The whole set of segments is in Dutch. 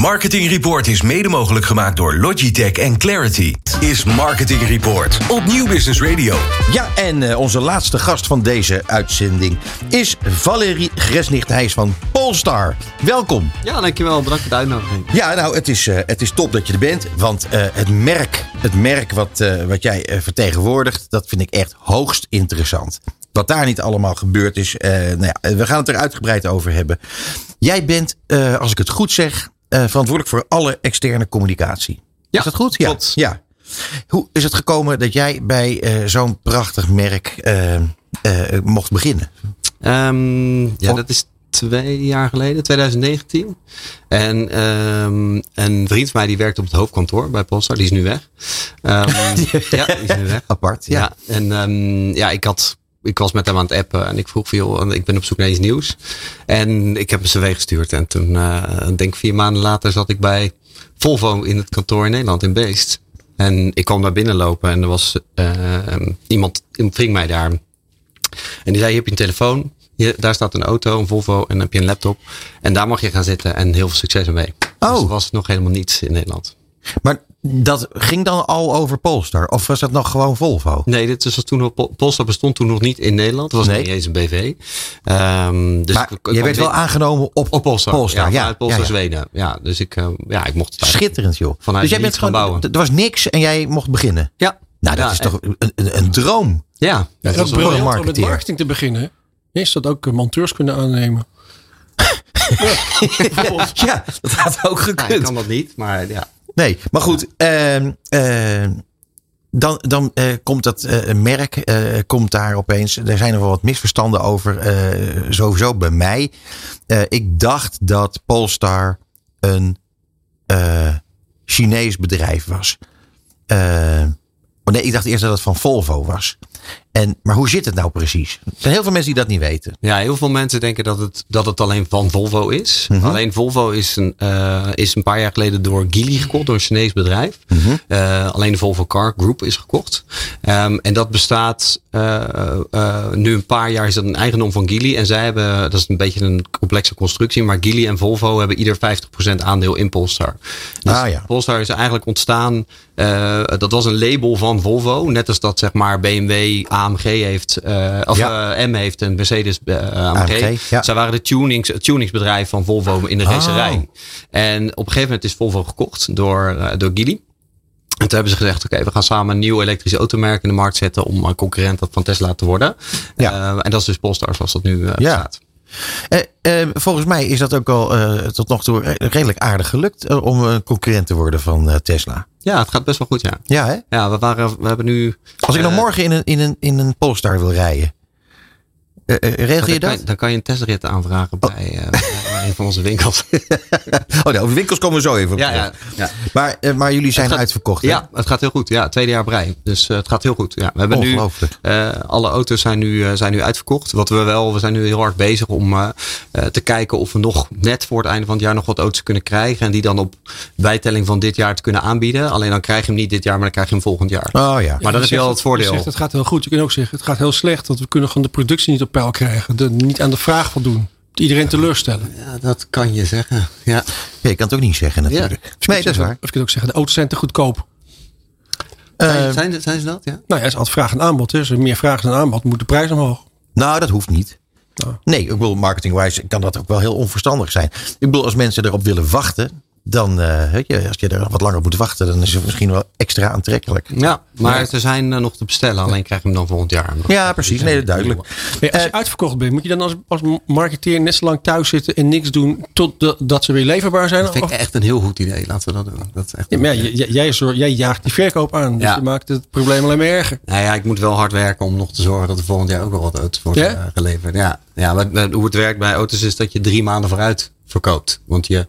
Marketing Report is mede mogelijk gemaakt door Logitech en Clarity. Is Marketing Report op Nieuw Business Radio. Ja, en uh, onze laatste gast van deze uitzending is Valerie Gresnicht. Hij is van Polestar. Welkom. Ja, dankjewel. Bedankt voor de uitnodiging. Ja, nou, het is, uh, het is top dat je er bent. Want uh, het merk, het merk wat, wat jij vertegenwoordigt, dat vind ik echt hoogst interessant. Wat daar niet allemaal gebeurd is. nou ja, we gaan het er uitgebreid over hebben. Jij bent, als ik het goed zeg, verantwoordelijk voor alle externe communicatie. Ja, is dat goed? Ja. ja. Hoe is het gekomen dat jij bij uh, zo'n prachtig merk uh, mocht beginnen? Um, ja, dat is twee jaar geleden, 2019. En um, een vriend van mij die werkt op het hoofdkantoor bij Polestar, die is nu weg. Um, ja, die is nu weg. Apart, ja. ja en um, ja, ik had ik was met hem aan het appen en ik vroeg veel, ik ben op zoek naar iets nieuws. En ik heb hem cv gestuurd. En toen, uh, denk vier maanden later, zat ik bij Volvo in het kantoor in Nederland, in Beest. En ik kwam daar binnenlopen en er was uh, iemand, ontving mij daar. En die zei, heb je een telefoon. Hier, daar staat een auto, een Volvo en dan heb je een laptop. En daar mag je gaan zitten en heel veel succes ermee. Oh. Dus was nog helemaal niets in Nederland. Maar dat ging dan al over Polestar? Of was dat nog gewoon Volvo? Nee, dit was toen, Polestar bestond toen nog niet in Nederland. Het was Nee. niet eens een BV. Um, dus Maar ik- ik je werd wel aangenomen op, op Polestar. Polestar, ja, Polestar ja, ja. Zweden. Ja, dus ik, uh, ja, ik mocht het Schitterend, joh. Vanuit dus jij bent gewoon, bouwen. er was niks en jij mocht beginnen. Ja. Nou, dat Ja, is toch een, een, een droom. Ja, dat is om met marketing te beginnen. Is dat ook eh, monteurs kunnen aannemen? Ja, dat had ook Ja, ik gekund. kan dat niet, maar ja. Nee, maar goed. ehm, ehm, dan dan eh, komt dat eh, merk eh, komt daar opeens. Er zijn er wel wat misverstanden over. sowieso bij mij. Ik dacht dat Polestar een Chinees bedrijf was. Oh nee, ik dacht eerst dat het van Volvo was. En, maar hoe zit het nou precies? Er zijn heel veel mensen die dat niet weten. Ja, heel veel mensen denken dat het, dat het alleen van Volvo is. Mhm. Alleen Volvo is een, uh, is een paar jaar geleden door Geely gekocht, door een Chinees bedrijf. Mhm. Uh, alleen de Volvo Car Group is gekocht. Um, en dat bestaat uh, nu een paar jaar is dat een eigendom van Geely. En zij hebben, dat is een beetje een complexe constructie, maar Geely en Volvo hebben ieder 50% aandeel in Polestar. Dus Ah, ja. Polestar is eigenlijk ontstaan, uh, dat was een label van Volvo. Net als dat zeg maar BMW, AMG heeft, uh, of Ja. uh, M heeft en Mercedes AMG. AMG, ja. Zij waren de tunings, het tuningsbedrijf van Volvo in de Oh. racerij. En op een gegeven moment is Volvo gekocht door, door Geely. En toen hebben ze gezegd, oké, we gaan samen een nieuw elektrische automerk in de markt zetten om een concurrent van Tesla te worden. Ja. En dat is dus Polestar zoals dat nu uh, Eh, eh, volgens mij is dat ook al eh, tot nog toe redelijk aardig gelukt om een concurrent te worden van Tesla. Ja, het gaat best wel goed, ja. Ja, hè? Ja, we, waren, we hebben nu... Als ik eh, morgen in een, in een, in een Polestar wil rijden, regel je dan, kan, dat? dan kan je een testrit aanvragen bij, uh, bij een van onze winkels. Oh, nou, over winkels komen we zo even ja, ja, ja. Maar, eh, maar jullie zijn gaat- uitverkocht. hè? Ja, het gaat heel goed. Ja, tweede jaar brei. Dus uh, het gaat heel goed. Ja, we hebben nu uh, alle auto's zijn nu, uh, zijn nu uitverkocht. Wat we wel, we zijn nu heel hard bezig om uh, te kijken of we nog net voor het einde van het jaar nog wat auto's kunnen krijgen. En die dan op bijtelling van dit jaar te kunnen aanbieden. Alleen dan krijg je hem niet dit jaar, maar dan krijg je hem volgend jaar. Oh ja. Maar dan heb je zegt al het voordeel. Je zegt het gaat heel goed. Je kunt ook zeggen het gaat heel slecht. Want we kunnen gewoon de productie niet op peil krijgen. De, niet aan de vraag voldoen. Iedereen teleurstellen. Ja, dat kan je zeggen. Ja. Ja, je kan het ook niet zeggen natuurlijk. Nee, dat is waar. Of je kunt ook zeggen de auto's zijn te goedkoop. Eh, zijn, zijn ze dat? Ja. Nou ja, het is altijd vraag en aanbod. er meer vraag is dan aanbod, moet de prijs omhoog. nou, dat hoeft niet. Nou. Nee, ik bedoel, marketingwijs kan dat ook wel heel onverstandig zijn. Ik bedoel, als mensen erop willen wachten, dan, uh, weet je, als je er wat langer moet wachten, dan is het misschien wel extra aantrekkelijk. Ja, maar ze zijn uh, nog te bestellen. Alleen krijg je hem dan volgend jaar. Ja, precies. Nee, duidelijk. Nee, als je Eh, uitverkocht bent, moet je dan als, als marketeer net zo lang thuis zitten en niks doen totdat dat ze weer leverbaar zijn? Dat vind ik echt een heel goed idee. Laten we dat doen. Dat is echt Ja, maar ja, jij, jij, jij jaagt die verkoop aan. Dus Ja. je maakt het probleem alleen maar erger. Nou ja, ik moet wel hard werken om nog te zorgen dat er volgend jaar ook wel wat auto's worden Ja? eh, geleverd. Ja, ja maar hoe het werkt bij auto's is dat je drie maanden vooruit verkoopt. Want je,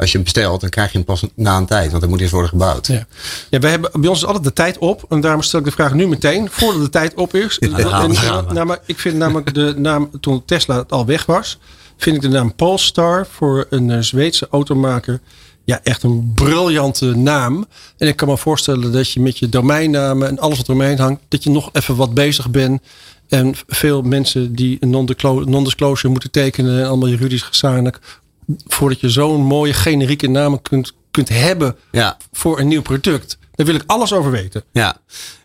als je hem bestelt, dan krijg je hem pas na een tijd. Want dan moet eerst worden gebouwd. Ja. Ja, wij hebben, bij ons is altijd de tijd op. En daarom stel ik de vraag nu meteen, voordat de tijd op is. we, En- we. nou, maar ik vind namelijk de naam, toen Tesla het al weg was, vind ik de naam Polestar voor een eh, Zweedse automaker ja, echt een briljante naam. En ik kan me voorstellen dat je met je domeinnamen en alles wat eromheen hangt, dat je nog even wat bezig bent. En veel mensen die een non-disclo- non-disclosure moeten tekenen, en allemaal juridisch gezamenlijk, voordat je zo'n mooie generieke naam kunt, kunt hebben Ja. voor een nieuw product. Daar wil ik alles over weten. Ja,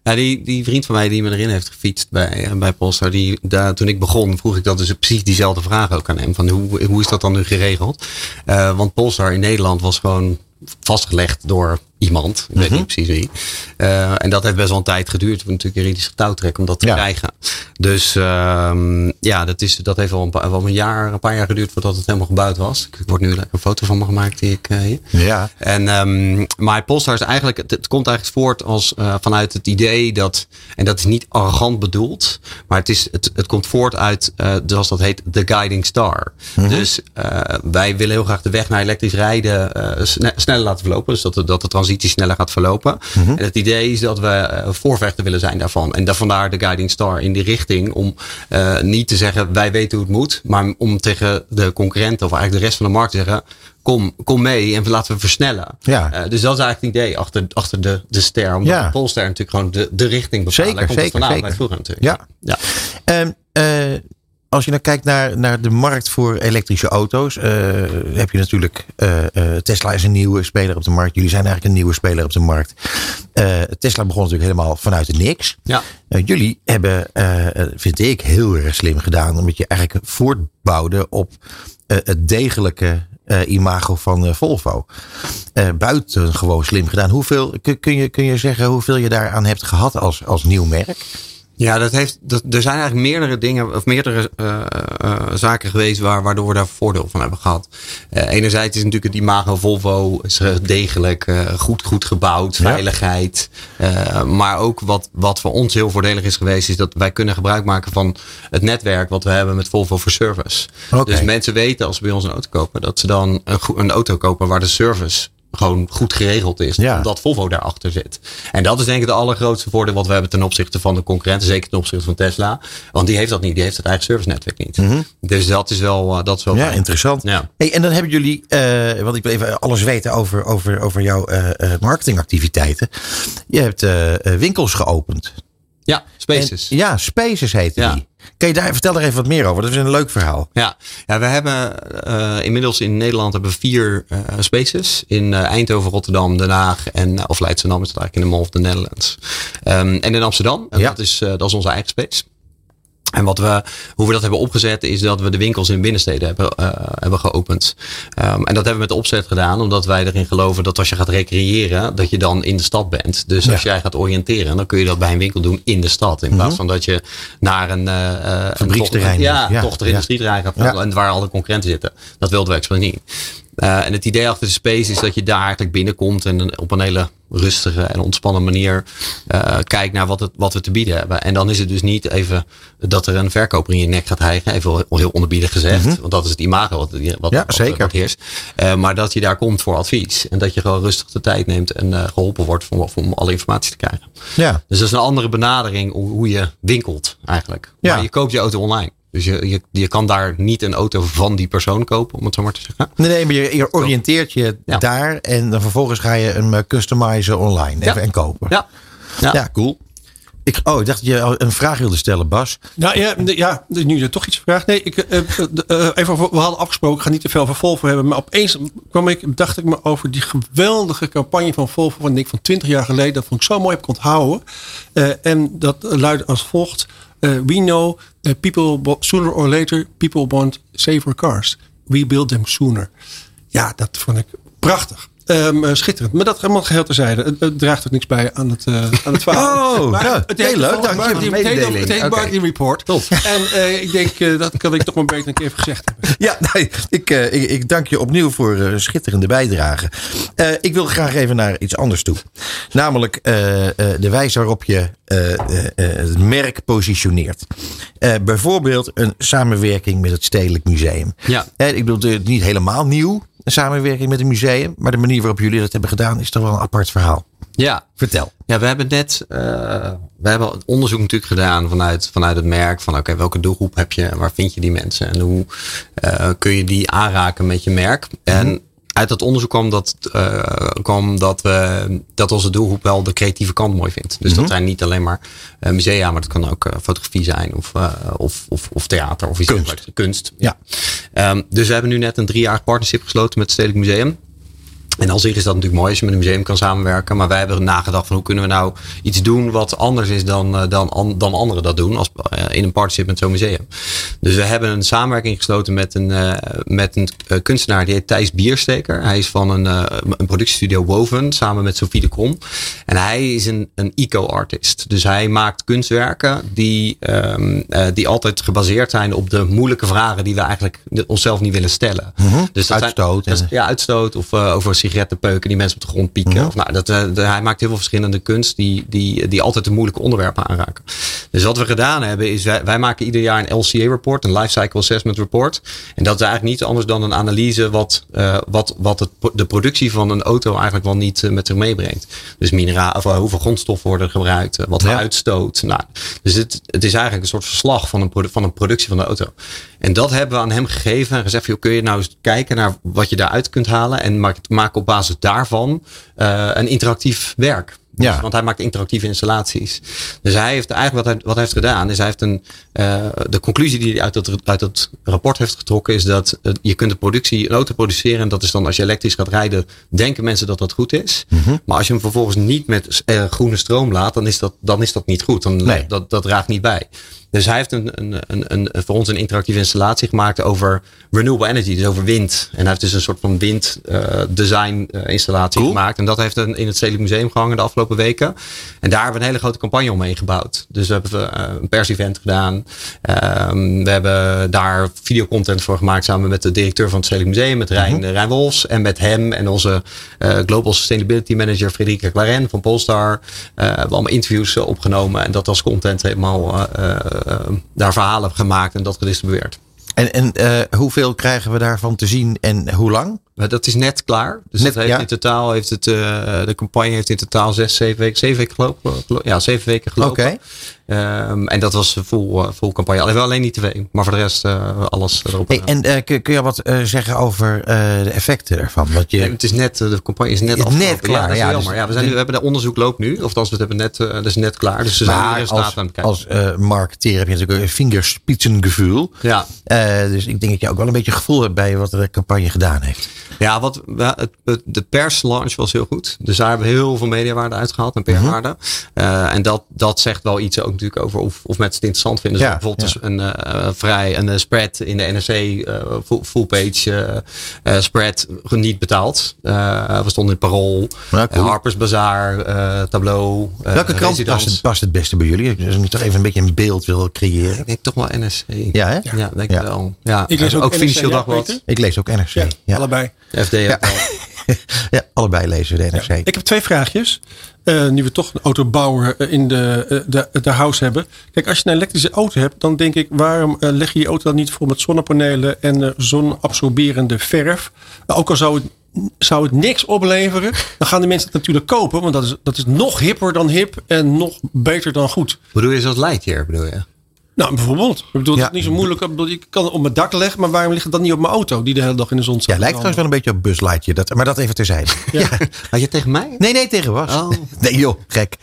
ja die, die vriend van mij die me erin heeft gefietst bij, bij Polestar, die, daar, toen ik begon, vroeg ik dat dus precies diezelfde vraag ook aan hem. Van hoe, hoe is dat dan nu geregeld? Eh, want Polestar in Nederland was gewoon vastgelegd door iemand. Ik weet niet precies wie. Eh, en dat heeft best wel een tijd geduurd. We natuurlijk juridische touwtrek om dat te Ja. krijgen. Dus ehm, ja, dat, is, dat heeft wel een, paar, wel een jaar, een paar jaar geduurd voordat het helemaal gebouwd was. Ik word nu lekker een foto van me gemaakt die ik eh, hier. Ja. En, ehm maar Polestar is eigenlijk, het, het komt eigenlijk voort als, eh, vanuit het idee dat, en dat is niet arrogant bedoeld, maar het, is, het, het komt voort uit, zoals dat heet, the guiding star. Dus eh, wij willen heel graag de weg naar elektrisch rijden sne- sneller laten verlopen. Dus dat de, dat de transitie sneller gaat verlopen. En het idee is dat we eh, voorvechter willen zijn daarvan. En daar vandaar de guiding star in die richting om eh, niet te zeggen wij weten hoe het moet, maar om tegen de concurrenten of eigenlijk de rest van de markt te zeggen kom, kom mee en laten we versnellen. Ja. Eh, dus dat is eigenlijk het idee achter, achter de, de ster. Omdat Ja. de Polestar natuurlijk gewoon de, de richting bepaalt. Zeker, komt zeker, zeker. bij vroeger natuurlijk. Ja. ja. Ehm, eh, als je nou kijkt naar, naar de markt voor elektrische auto's, eh, heb je natuurlijk eh, eh, Tesla is een nieuwe speler op de markt. Jullie zijn eigenlijk een nieuwe speler op de markt. Tesla begon natuurlijk helemaal vanuit de niks. Ja. Jullie hebben, vind ik, heel erg slim gedaan. Omdat je eigenlijk voortbouwde op het degelijke imago van Volvo. Buitengewoon slim gedaan. Hoeveel, kun, kun, je, kun je zeggen hoeveel je daaraan hebt gehad als, als nieuw merk? Ja, dat heeft, dat, er zijn eigenlijk meerdere dingen of meerdere eh, zaken geweest waar, waardoor we daar voordeel van hebben gehad. Eh, enerzijds is natuurlijk het imago Volvo is degelijk, goed, goed gebouwd, veiligheid. Maar ook wat, wat voor ons heel voordelig is geweest, is dat wij kunnen gebruik maken van het netwerk wat we hebben met Volvo voor Service. Dus mensen weten als ze bij ons een auto kopen, dat ze dan een, een auto kopen waar de service gewoon goed geregeld is. Ja. Omdat Volvo daarachter zit. En dat is denk ik de allergrootste voordeel wat we hebben ten opzichte van de concurrenten. Zeker ten opzichte van Tesla. Want die heeft dat niet. Die heeft het eigen service netwerk niet. Dus dat is wel, eh, dat is wel Mhm. Ja, fijn. interessant. Ja. Hey, en dan hebben jullie, eh, want ik wil even alles weten over, over, over jouw eh, marketingactiviteiten. Je hebt winkels geopend. Ja, Spaces. En- ja, Spaces heette Ja. die. Kan je daar, vertel daar even wat meer over. Dat is een leuk verhaal. Ja, ja we hebben eh, inmiddels in Nederland hebben we vier eh, spaces. In eh, Eindhoven, Rotterdam, Den Haag en, of Leidschendam is het eigenlijk in de Mall of the Netherlands. Ehm, en in Amsterdam, en Ja. dat, is, dat is onze eigen space. En wat we, hoe we dat hebben opgezet is dat we de winkels in binnensteden hebben, eh, hebben geopend. Ehm, en dat hebben we met de opzet gedaan, omdat wij erin geloven dat als je gaat recreëren, dat je dan in de stad bent. Dus als jij gaat oriënteren, dan kun je dat bij een winkel doen in de stad. In plaats van dat je naar een, een Fabrieksterrein Ja. Ja, toch er ja. industrieterrein gaat Ja. en waar alle concurrenten zitten. Dat wilden we expres niet. En het idee achter de space is dat je daar eigenlijk binnenkomt en op een hele rustige en ontspannen manier eh, kijkt naar wat, het, wat we te bieden hebben. En dan is het dus niet even dat er een verkoper in je nek gaat hijgen, even heel, onderbiedig gezegd, want dat is het imago wat, wat, Ja, wat, zeker. wat heerst. Eh, maar dat je daar komt voor advies en dat je gewoon rustig de tijd neemt en eh, geholpen wordt om, om alle informatie te krijgen. Ja. Dus dat is een andere benadering hoe hoe je winkelt eigenlijk. Ja. Maar je koopt je auto online. Dus je, je, je kan daar niet een auto van die persoon kopen, om het zo maar te zeggen. Nee, nee, maar je, je oriënteert je Ja. daar en dan vervolgens ga je hem eh, customizen online even Ja. en kopen. Ja. Ja. Ja, cool. Ik, oh, ik dacht dat je een vraag wilde stellen, Bas. Nou ja, ja nu je toch iets vraagt. Nee, ik, eh, even we hadden afgesproken, ik ga niet te veel over Volvo hebben. Maar opeens kwam ik, dacht ik me over die geweldige campagne van Volvo van, ik van 20 jaar geleden. Dat vond ik zo mooi heb ik onthouden. Eh, en dat luidde als volgt. Eh, we know that people, sooner or later, people want safer cars. We build them sooner. Ja, dat vond ik prachtig. Ehm, eh, schitterend. Maar dat helemaal geheel terzijde. Het, het draagt ook niks bij aan het, eh, aan het verhaal. Oh, Maar ja, het heel leuk, dank je voor de Marketing- het heet mededeling. Report. Top. En eh, ik denk, eh, dat kan ik toch maar beter een keer even gezegd hebben. Ja, nee, ik, eh, ik, ik dank je opnieuw voor een schitterende bijdrage. Eh, ik wil graag even naar iets anders toe. Namelijk eh, eh, de wijze waarop je eh, eh, eh, het merk positioneert. Eh, bijvoorbeeld een samenwerking met het Stedelijk Museum. Ja. Ik bedoel, het is niet helemaal nieuw, een samenwerking met een museum. Maar de manier waarop jullie dat hebben gedaan is toch wel een apart verhaal. Ja. Vertel. Ja, we hebben net, eh, we hebben het onderzoek natuurlijk gedaan vanuit, vanuit het merk. Van oké, welke doelgroep heb je en waar vind je die mensen? En hoe eh, kun je die aanraken met je merk? En uit dat onderzoek kwam dat, uh, kwam dat, we, dat onze doelgroep wel de creatieve kant mooi vindt. Dus dat zijn niet alleen maar uh, musea, maar dat kan ook fotografie zijn of, of, of, of, theater of iets kunst. Kunst. Ja. Um, dus we hebben nu net een driejarig partnership gesloten met het Stedelijk Museum. En al zich is dat natuurlijk mooi als je met een museum kan samenwerken. Maar wij hebben nagedacht van hoe kunnen we nou iets doen wat anders is dan, uh, dan, dan anderen dat doen. Als, uh, in een partnership met zo'n museum. Dus we hebben een samenwerking gesloten met een, uh, met een kunstenaar die heet Thijs Biersteker. Hij is van een, een productiestudio Woven samen met Sophie de Krom. En hij is een, een eco-artist. Dus hij maakt kunstwerken die, um, die altijd gebaseerd zijn op de moeilijke vragen die we eigenlijk onszelf niet willen stellen. -hmm. Dus dat uitstoot. Zijn, dat, ja, uitstoot of over sigarettenpeuken die mensen op de grond pieken. Mhm. Of, nou, dat, de, hij maakt heel veel verschillende kunst die, die, die altijd de moeilijke onderwerpen aanraken. Dus wat we gedaan hebben is wij, wij maken ieder jaar een LCA-rapport, een Life Cycle Assessment Report. En dat is eigenlijk niet anders dan een analyse wat, uh, wat, wat het, de productie van een auto eigenlijk wel niet uh, met zich meebrengt. Dus mineraal, of hoeveel grondstoffen worden gebruikt, wat Ja. uitstoot. Nou, dus het, het is eigenlijk een soort verslag van een, van een productie van de auto. En dat hebben we aan hem gegeven en gezegd: joh, kun je nou eens kijken naar wat je daaruit kunt halen en maak, maak op basis daarvan uh, een interactief werk. Dus, Ja. Want hij maakt interactieve installaties. Dus hij heeft eigenlijk wat hij, wat hij heeft gedaan, is hij heeft een. Uh, de conclusie die hij uit dat, uit dat rapport heeft getrokken, is dat uh, je kunt de productie, een auto produceren. En dat is dan als je elektrisch gaat rijden, denken mensen dat dat goed is. Mhm. Maar als je hem vervolgens niet met uh, groene stroom laat, dan is dat, dan is dat niet goed. Dan, Nee. dat, dat draagt niet bij. Dus hij heeft een, een, een, een, voor ons een interactieve installatie gemaakt over renewable energy, dus over wind. En hij heeft dus een soort van wind uh, design uh, installatie Cool. gemaakt. En dat heeft een, in het Stedelijk Museum gehangen de afgelopen weken. En daar hebben we een hele grote campagne omheen gebouwd. Dus we hebben uh, een pers-event gedaan. Um, we hebben daar videocontent voor gemaakt samen met de directeur van het Stedelijk Museum, met Rijn, Mhm. Rijn Wolfs. En met hem en onze Global Sustainability Manager Frederica Claren van Polestar. We hebben allemaal interviews opgenomen en dat als content helemaal daar verhalen gemaakt en dat gedistribueerd. En, en eh, hoeveel krijgen we daarvan te zien en hoe lang? Dat is net klaar. Dus Net, heeft ja. in totaal heeft het, uh, de campagne heeft in totaal zes, zeven weken, zeven weken gelopen. gelo- Ja, zeven weken gelopen. Oké. Um, en dat was full, uh, full campagne. Alleen wel alleen niet tv, maar voor de rest uh, alles erop. Hey, en uh, kun, kun je wat uh, zeggen over de effecten ervan? Want je, Nee, het is net, de campagne is net afgelopen. net klaar, Ja, dat is ja, dus- ja, we, zijn nu, we hebben de onderzoek loopt nu. Of we hebben net, dat is net klaar. Dus we zijn maar als, aan het kijken. als marketeer heb je natuurlijk een vingerspitsengevoel. ja. Dus ik denk dat je ook wel een beetje gevoel hebt bij wat de campagne gedaan heeft. Ja, wat, de perslaunch was heel goed. Dus daar hebben we heel veel mediawaarde uitgehaald en PR-waarde. Uh, en dat, dat zegt wel iets ook natuurlijk over of, of mensen het interessant vinden. Dus Ja, bijvoorbeeld een uh, vrij een uh, spread in de NRC uh, full, full page uh, spread niet betaald. Uh, we stonden in Parool, Ja, cool. uh, Harper's Bazaar, uh, Tableau. uh, Welke krant past het, past het beste bij jullie? Als je toch even een beetje een beeld wil creëren. Ik denk toch wel NRC. Ja, hè? Ja, denk Ja. ik wel. Ja. Ik lees ook NRC, Financieel ja, Dagblad. Ik lees ook NRC. Ja, Ja, allebei. FD. Ja, allebei lezen we de NRC. Ik heb twee vraagjes. Uh, nu we toch een autobouwer uh, in de, uh, de, de house hebben. Kijk, als je een elektrische auto hebt, dan denk ik, waarom uh, leg je je auto dan niet vol met zonnepanelen en zonabsorberende verf? Uh, ook al zou het, zou het niks opleveren, dan gaan de mensen het natuurlijk kopen. Want dat is, dat is nog hipper dan hip en nog beter dan goed. Bedoel je zoals Lightyear, bedoel je? Nou, bijvoorbeeld. Ik bedoel, Ja. het is niet zo moeilijk. Ik, bedoel, ik kan het op mijn dak leggen, maar waarom ligt het dan niet op mijn auto die de hele dag in de zon staat? Ja, lijkt trouwens wel een beetje op Buzz Lightyear. Dat, maar dat even terzijde. Ja. Had je tegen mij? Nee, nee, tegen was. Oh. Nee joh, gek.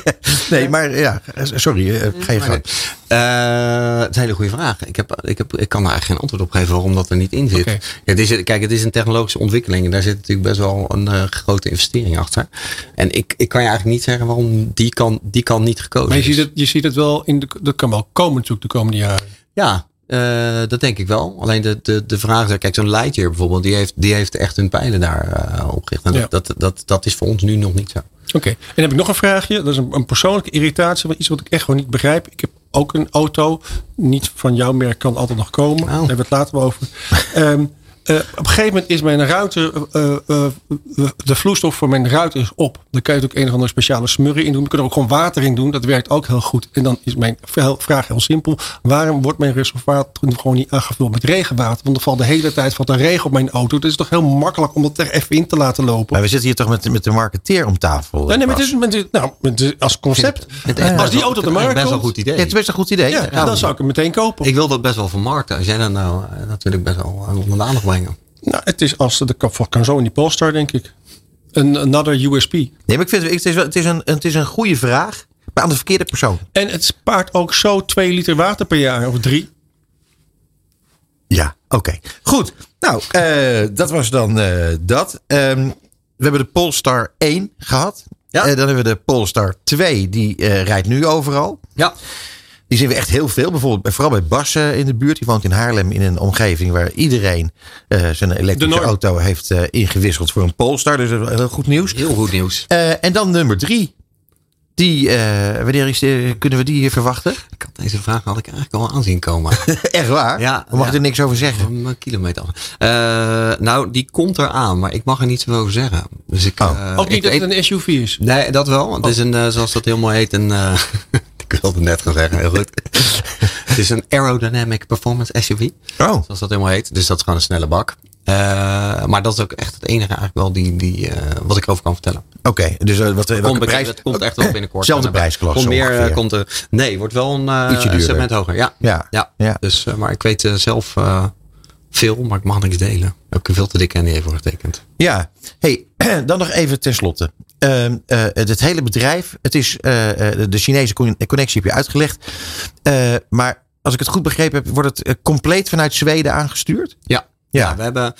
nee, maar ja, sorry. eh, Ga je gang. Uh, het is een hele goede vraag. Ik, heb, ik, heb, ik kan daar eigenlijk geen antwoord op geven waarom dat er niet in zit. Het is, kijk, het is een technologische ontwikkeling en daar zit natuurlijk best wel een uh, grote investering achter. En ik, ik kan je eigenlijk niet zeggen waarom die kan, die kan niet gekozen Maar je is. ziet het, je ziet het wel, in de, dat kan wel komen natuurlijk de komende jaren. Ja, uh, dat denk ik wel. Alleen de, de, de vraag is, kijk, zo'n Lightyear bijvoorbeeld, die heeft, die heeft echt hun pijlen daar uh, opgericht. En Ja. dat, dat, dat, is voor ons nu nog niet zo. Oké, okay. en dan heb ik nog een vraagje. Dat is een, een persoonlijke irritatie, maar iets wat ik echt gewoon niet begrijp. Ik heb ook een auto, niet van jouw merk, kan altijd nog komen. Daar hebben we het later over. um, uh, op een gegeven moment is mijn ruiter, uh, uh, de vloeistof voor mijn ruiter is op. Dan kan je ook een of andere speciale smurrie in doen. Je kunt er ook gewoon water in doen. Dat werkt ook heel goed. En dan is mijn vraag heel simpel. Waarom wordt mijn reservoir gewoon niet aangevuld met regenwater? Want er valt de hele tijd valt er regen op mijn auto. Het is toch heel makkelijk om dat er even in te laten lopen. Maar we zitten hier toch met, met de marketeer om tafel. Nee, maar het is, met, nou, met, als concept. Het is als die auto de markt best wel een goed idee. Ja, het is best een goed idee. ja, Ja, dan zou ik hem meteen kopen. Ik wil dat best wel vermarkten. Als jij dat nou, ik best wel onder de aandacht brengen. Nou, het is als de kan zo in die Polestar, denk ik. Een another USP. Nee, maar ik vind het, is, het, is een, het is een goede vraag, maar aan de verkeerde persoon. En het spaart ook zo 2 liter water per jaar, of drie. Ja, oké. Goed. Nou, eh, dat was dan eh, dat. Ehm, we hebben de Polestar 1 gehad. Ja. Eh, dan hebben we de Polestar 2. Die eh, rijdt nu overal. Ja. Die zien we echt heel veel. Bijvoorbeeld, bij- vooral bij Bas eh, in de buurt. Die woont in Haarlem in een omgeving waar iedereen eh, zijn elektrische auto heeft eh, ingewisseld voor een Polestar. Dus dat is heel goed nieuws. Heel goed nieuws. Eh, en dan nummer 3. Die, eh, wanneer is de, kunnen we die hier verwachten? Ik had deze vraag had ik eigenlijk al aanzien komen. Echt waar? Ja, We mag ja. er niks over zeggen. Een kilometer af. Eh, nou, die komt eraan, maar ik mag er niet zoveel over zeggen. Dus ik, Oh. eh, Ook ik niet dat het een SUV is. Nee, dat wel. Het is een, eh, zoals dat heel mooi heet, een. ik wilde net gaan zeggen, heel goed. het is een aerodynamic performance SUV. Oh, Zoals dat helemaal heet. Dus dat is gewoon een snelle bak. Eh, maar dat is ook echt het enige eigenlijk wel die, die, eh, wat ik over kan vertellen. oké. Dus eh, wat, Komt, prijs? het komt echt wel binnenkort. Zelfde En, prijsklasse Komt meer, komt er, nee, wordt wel een, segment hoger. Ja. Ja, Ja. ja. Dus, maar ik weet zelf veel, maar ik mag niks delen. Heb ik veel te dikke NDA voor getekend. Ja, hey, dan nog even tenslotte. Ehm eh, het hele bedrijf, het is eh, eh, de Chinese con- connectie heb je uitgelegd. Maar als ik het goed begrepen heb, wordt het compleet vanuit Zweden aangestuurd? Ja. Ja. Ja, we hebben,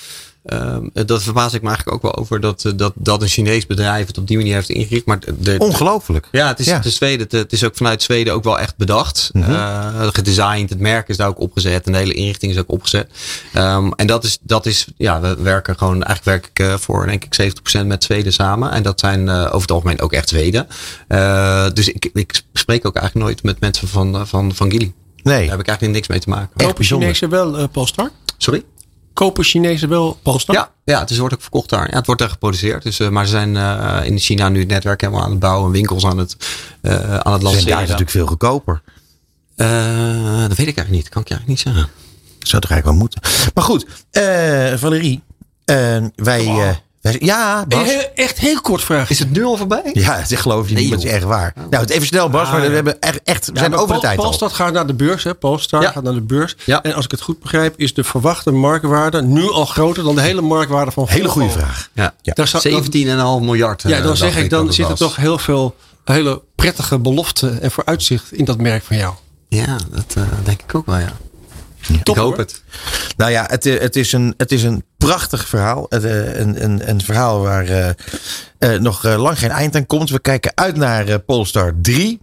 ehm, dat verbaas ik me eigenlijk ook wel over dat, eh, dat, dat een Chinees bedrijf het op die manier heeft ingericht. Maar de, de- Ongelooflijk. ja, het is, Ja. Is Zweden, het, het is ook vanuit Zweden ook wel echt bedacht. Eh, gedesigned, het merk is daar ook opgezet en de hele inrichting is ook opgezet. Ehm, en dat is, dat is, ja, we werken gewoon, eigenlijk werk ik eh, voor denk ik 70% met Zweden samen. En dat zijn eh, over het algemeen ook echt Zweden. Eh, dus ik, ik spreek ook eigenlijk nooit met mensen van, van, van Gili. Nee. Daar heb ik eigenlijk niks mee te maken. Echt bijzonder. Chinezen wel Polestar? Sorry? Kopen Chinezen wel Polestar? Ja, ja, het is, wordt ook verkocht daar. Ja, het wordt daar geproduceerd. Dus, eh, maar ze zijn eh, in China nu het netwerk helemaal aan het bouwen. Winkels aan het, eh aan het En daar is lanceren. natuurlijk veel goedkoper. Eh, dat weet ik eigenlijk niet. Kan ik je eigenlijk niet zeggen. Zou toch eigenlijk wel moeten. Maar goed, eh, Valerie. wij, wij. Ja, Een Bas. heel- echt heel kort vraag. Is het nu al voorbij? Ja, dat geloof je niet, Nee, het is echt waar. Nou, het even snel, Bas, Ah, maar we, hebben echt, echt, we zijn over de tijd al. Polestar gaat naar de beurs. Hè? Polestar Ja. gaat naar de beurs. Ja. En als ik het goed begrijp, is de verwachte marktwaarde nu al groter dan de hele marktwaarde van Hele goede vraag. Ja. Ja. Daar zou- 17,5 miljard. Ja, eh, dan zeg ik, dan dat zit er toch heel veel hele prettige beloften en vooruitzicht in dat merk van jou. Ja, dat eh, denk ik ook wel, ja. Top, ik hoop hoor. het. Nou ja, het, eh, het, is, een, het is een prachtig verhaal. Het, eh, een, een, een verhaal waar eh, eh, nog lang geen eind aan komt. We kijken uit naar Polestar 3.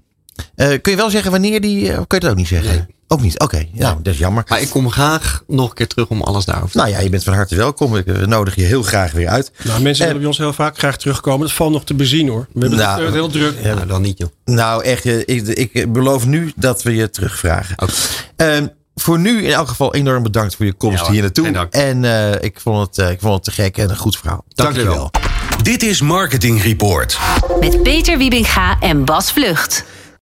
Eh, kun je wel zeggen wanneer die... kun je dat ook niet zeggen? Nee. Ook niet? Oké, nou, dat is jammer. Maar ik kom graag nog een keer terug om alles daarover te Nou ja, je bent van harte welkom. Ik nodig je heel graag weer uit. Nou, mensen willen bij ons heel vaak graag terugkomen. Dat valt nog te bezien hoor. We hebben Nou, het heel druk. Ja, nou, dan niet, joh. Nou, echt, ik, ik beloof nu dat we je terugvragen. Oké. Voor nu in elk geval enorm bedankt voor je komst Ja hier naartoe. dank. En eh, ik, vond het, eh, ik vond het te gek en een goed verhaal. Dank Dankjewel. jullie Dit is Marketing Report. Met Peter Wiebinga en Bas Vlucht.